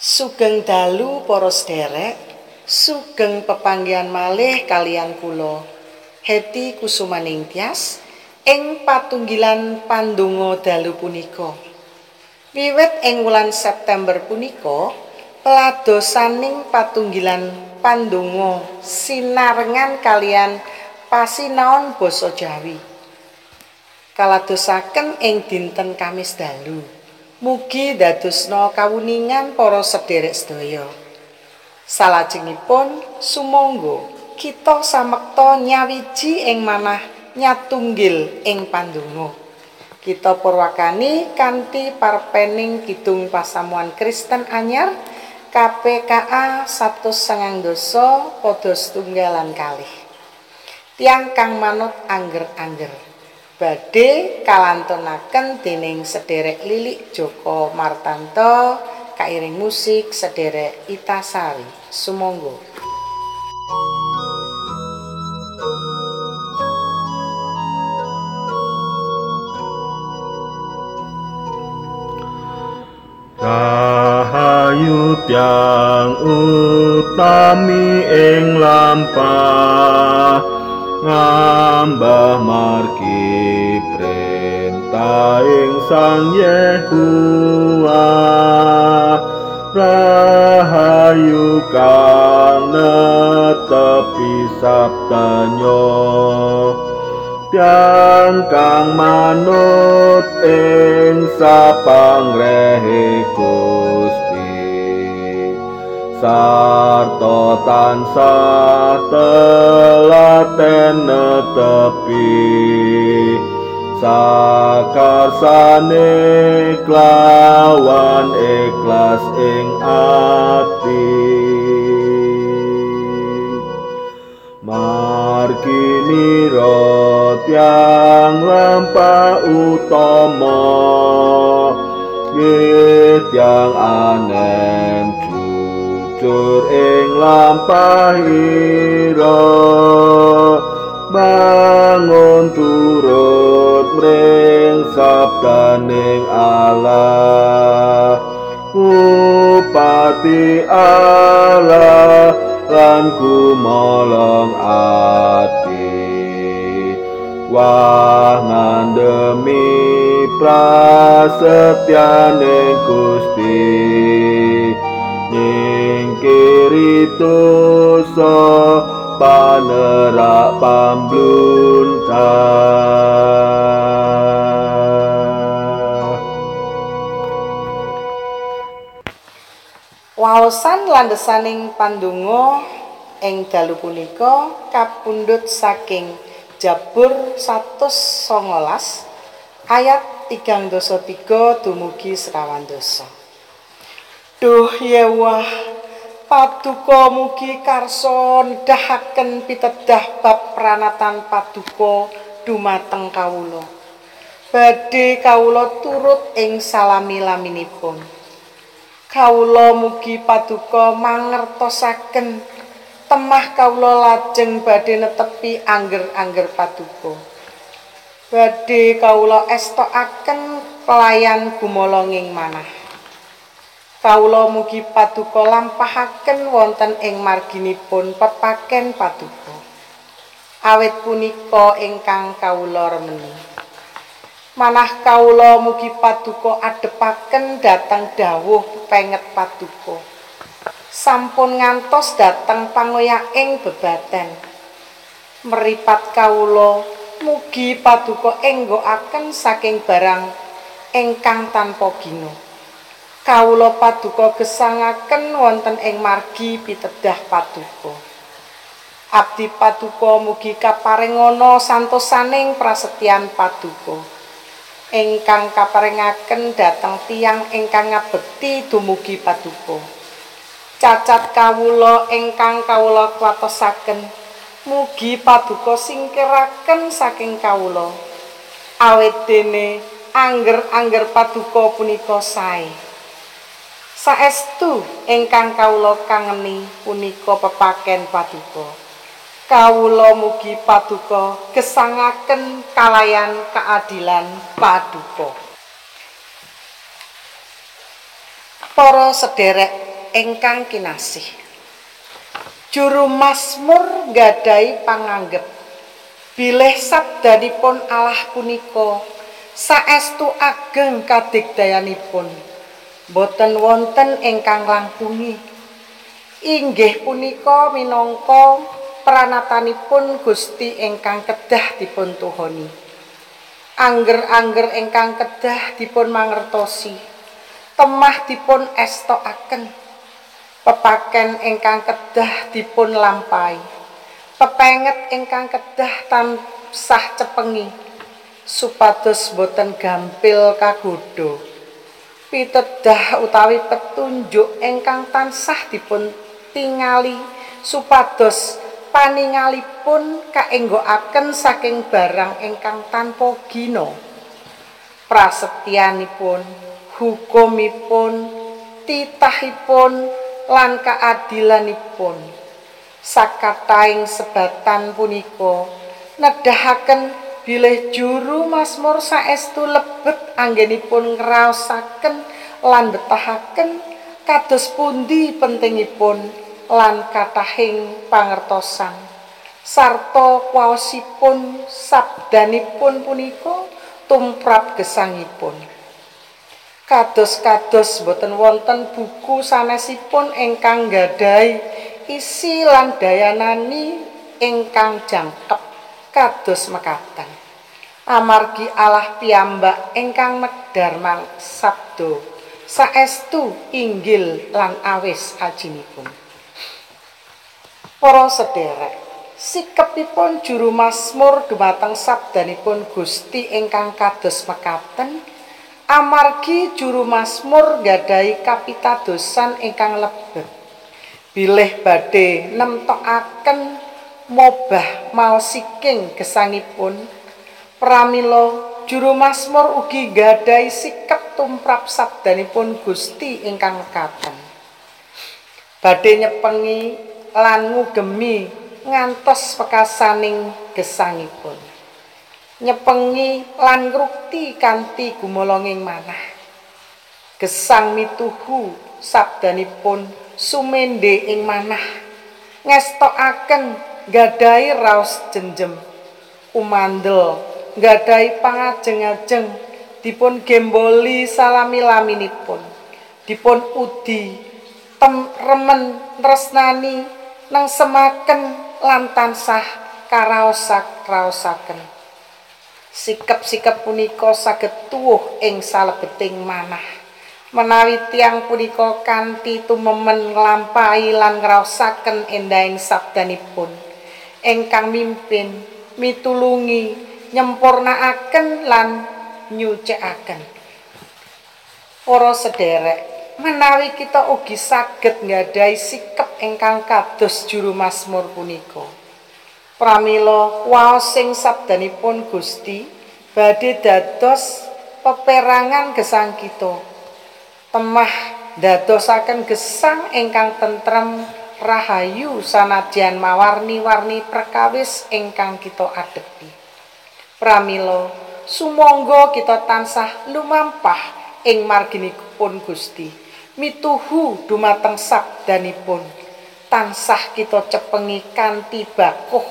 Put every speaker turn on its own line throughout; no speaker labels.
Sugeng dalu para sederek, sugeng pepanggihan malih kalian kula. Heti Kusumaning Tias ing patunggilan pandonga dalu punika. Wiwit ing wulan September punika, peladosaning patunggilan pandonga sinarengan kalian pasinaon basa Jawi. Kaladosaken ing dinten Kamis dalu. Mugi dadosna kawuningan para sederek sedaya. Salajengipun sumangga kita samekta nyawiji ing manah nyatunggil ing pandonga. Kita purwakani kanthi parpening kidung pasamuan Kristen anyar KPKA 190 padha setunggalan kalih. Tiang kang manut angger-angger. Badhe kalantunaken dening sederek Lilik Joko Martanto kairing musik sederek Itasari Sumangga.
Rahayu tiang utami ing lampah ngambah margi perintahing sang Yehua rahayu kang netepi sabdanyo tiang kang manut ing sapangrehe sarta tansah telaten netepi. Sakarsane klawan ikhlas ing ati. Margini tiang lampah utama. Tiang anem jujur ing lampahira bangun turut mring sabdaning Allah. Upati Allah lan kumolong ati. Wah ngandemi prasetyane Gusti dosa panerak pambluntah
Waosan landesaning pandonga ing dalu punika kapundhut saking Jabur 119 ayat 33 dumugi sekawan dosa. Duh yewah paduka mugi karsa nedahaken pitedah bab pranatan paduka dumateng kawula. Badhe kawula turut ing salami-laminipun kawula mugi paduka mangertosaken temah kawula lajeng badhe netepi angger-angger paduka. Badhe kawula estokaken pelayan gumolonging manah Kawula mugi paduka lampahaken wonten ing marginipun pepaken paduka. Awit punika ingkang kawula remeni. Manah kawula mugi paduka adepaken dhateng dawuh penget paduka. Sampun ngantos dhateng pangoyaking bebaten. Meripat kawula mugi paduka enggokaken saking barang ingkang tanpa gino. Kawula paduka gesangaken wonten ing margi pitedah paduka. Abdi paduka mugi kaparingana santosaning prasetyan paduka. Ingkang kaparingaken dhateng tiang ingkang ngabekti dumugi paduka. Cacat kawula ingkang kawula kuwatosaken mugi paduka singkiraken saking kawula. Awit dene angger-angger paduka punika sae saestu ingkang kawula kangeni punika pepaken paduka kawula mugi paduka gesangaken kalayan keadilan paduka para sederek ingkang kinasih. Juru Mazmur gadai panganggep bilih sabdanipun Allah punika saestu ageng kadigdayanipun. Boten wonten ingkang langkungi. Inggih punika minangka pranatanipun Gusti ingkang kedah dipun tuhoni. Angger-angger ingkang kedah dipun mangertosi. Temah dipun estokaken. Pepaken ingkang kedah dipun lampahi. Pepenget ingkang kedah tansah cepengi supados boten gampil kagodha. Pitedah utawi petunjuk ingkang tansah dipun tingali supados paningalipun kaenggokaken saking barang ingkang tanpa gina. Prasetyanipun hukumipun titahipun lan kaadilanipun sakataing sebatan punika nedahaken bilih juru Mazmur saestu lebet anggenipun ngraosaken lan betahaken kados pundi pentingipun lan katahing pangertosan. Sarta kuwaosipun sabdanipun punika tumrap gesangipun. Kados-kados boten wonten buku sanesipun ingkang gadhahi isi lan dayanani ingkang jangkep kados mekaten. Amargi Allah piyambak ingkang medhar mang sabdo. Saestu inggil lan awis ajinipun. Para sederek, sikepipun juru Mazmur dumateng sabdanipun Gusti ingkang kados mekaten amargi juru Mazmur gadhahi kapitadosan ingkang lebet. Bilih badhe nemtokaken mobah maosiking gesangipun pramila juru Mazmur ugi gadhahi sikep tumrap sabdanipun Gusti ingkang mekaten. Badhe nyepengi lan ngugemi ngantos pekasaning gesangipun nyepengi lan ngrukti kanthi gumolonging manah gesang mituhu sabdanipun sumende ing manah ngestokaken gadai raos jenjem umandel gadai pangajeng-ajeng dipun gemboli salami laminipun dipun udi tem remen tresnani nang semaken lan tansah karaosak-raosaken. Sikep-sikep punika saged tuwuh ing salebeting manah. Menawi tiang punika kanthi tumemen nglampahi lan ngraosaken endahing sabdanipun ingkang mimpin mitulungi nyempurnaaken lan nyucikaken. Para sederek, menawi kita ugi saged nggadahi sikep ingkang kados juru Mazmur punika. Pramila waos sing sabdanipun Gusti badhe dados peperangan gesang kita. Temah dadosaken gesang ingkang tentrem rahayu sanadyan mawarni-warni perkawis ingkang kita adepi. Pramila sumangga kita tansah lumampah ing marginipun Gusti. mituhu dumateng sabdanipun tansah kita cepengi kanthi bakuh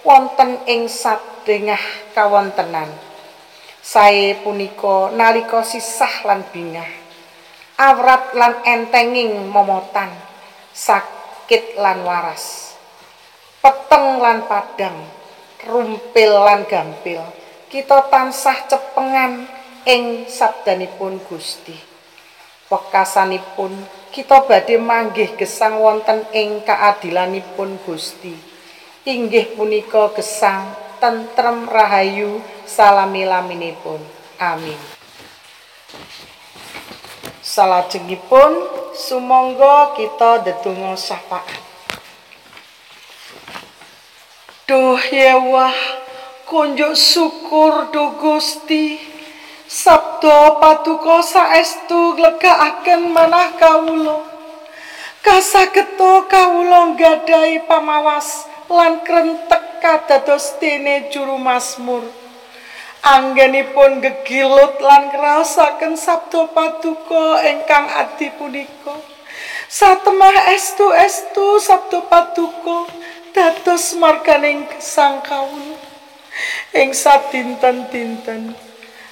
wonten ing sadengah kawontenan sae punika nalika sisah lan bingah awrat lan entenging momotan sakit lan waras peteng lan padang rumpil lan gampil kita tansah cepengan ing sabdanipun Gusti. Wekasanipun kita badhe manggih gesang wonten ing kaadilanipun Gusti. Inggih punika gesang tentrem rahayu salami-laminipun. Amin. Salajengipun sumangga kita ndedonga syafaat Duh yewah kunjuk syukur duh Gusti Sabda paduka saestu glegakaken manah kawula. Kasageta kawula gadhahi pamawas lan krentek kadados dene juru Mazmur. Anggenipun gegilut lan ngraosaken sabda paduka ingkang adi punika. Satemah estu-estu sabda paduka dados marganing gesang kawula. Ing sadinten-dinten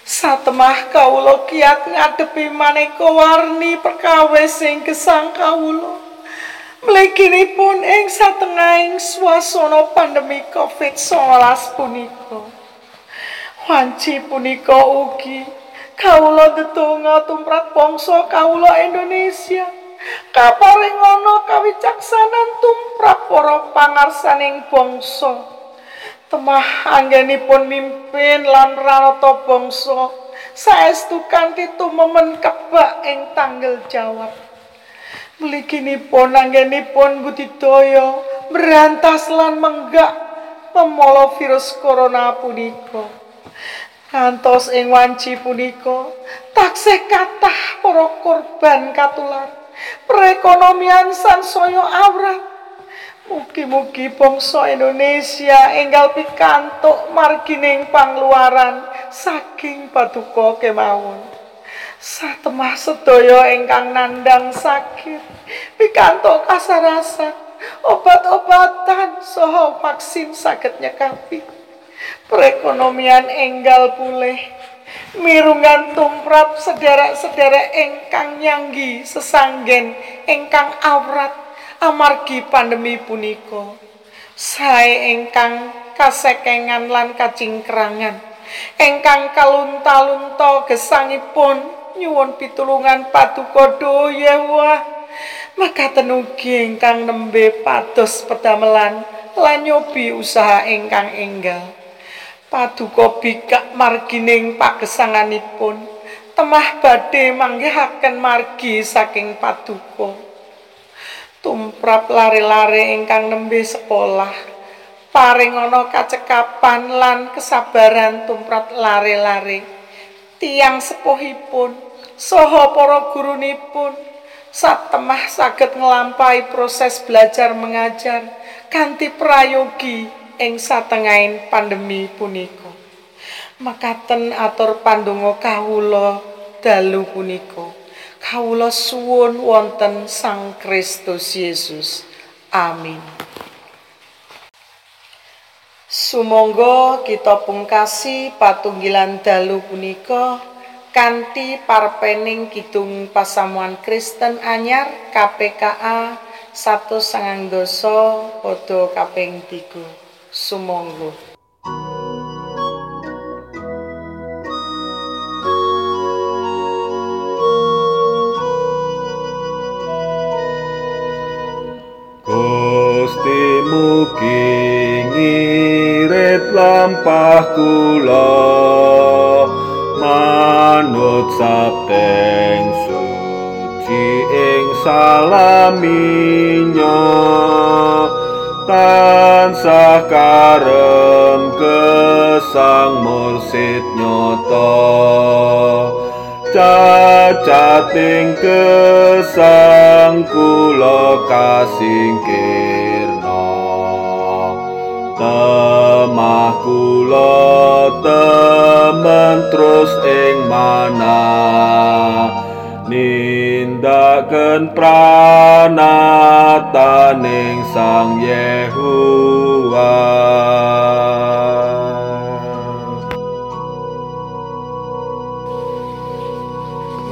satemah kawula kiat ngadepi maneka warni perkawis sing gesang kawula. Mliginipun ing satengahing swasana pandemi Covid-19 punika. Wanci punika ugi kawula ndedonga tumrap bangsa kawula Indonesia. Kaparing ana kawicaksanan tumrap para pangarsaning bangsa. Temah anggenipun mimpin lan ranata bangsa saestu kanthi tumemen kebak ing tanggal jawab. Mliginipun anggenipun budidaya merantas lan menggak pemolo virus corona punika. Ngantos ing wanci punika taksih kathah para korban katular. Perekonomian sansaya awrat. Mugi-mugi bangsa Indonesia enggal pikantuk margining pangluaran saking paduka kemawon. satemah sedaya ingkang nandang sakit pikantuk kasarasan obat-obatan saha vaksin saged nyekapi perekonomian enggal pulih. Mirungan tumrap sederek-sederek ingkang nyanggi sesanggen ingkang awrat amargi pandemi punika. Sae ingkang kasekengan lan kacingkrangan ingkang kalunta-lunta gesangipun nyuwun pitulungan paduka doya wah. Makaten ugi ingkang nembe pados pedamelan lan nyobi usaha ingkang enggal paduka bikak margining pagesanganipun. Temah badhe manggihaken margi saking paduka. Tumrap lare-lare ingkang nembe sekolah. Paring ana kacekapan lan kesabaran tumrap lare-lare. Tiang sepuhipun saha para gurunipun. Satemah saged nglampahi proses belajar mengajar kanthi prayogi ing satengahing pandemi punika. Mekaten atur pandonga kawula dalu punika. Kawula suwun wonten Sang Kristus Yesus. Amin. Sumangga kita pungkasi patunggilan dalu punika kanthi parpening kidung pasamuan Kristen anyar KPKA 1 sangang dasa padha kaping 3. Sumongo. moglu.
Gusti mugi ngirit lampah kula manut sabdeng suci ing salaminya. Tansah karem kesang mursid nyoto cacating kesang kula kasingkirna. Temah kula temen terus ing mana nindaken pranataning sang Yehuwa.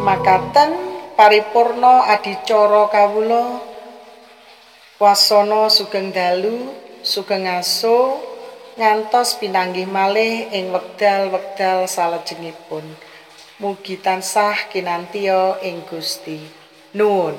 Makaten paripurna adicara kawula. Wasana sugeng dalu sugeng aso ngantos pinanggih malih ing wekdal-wekdal salajengipun mugi tansah kinantiya ing Gusti. Nuwun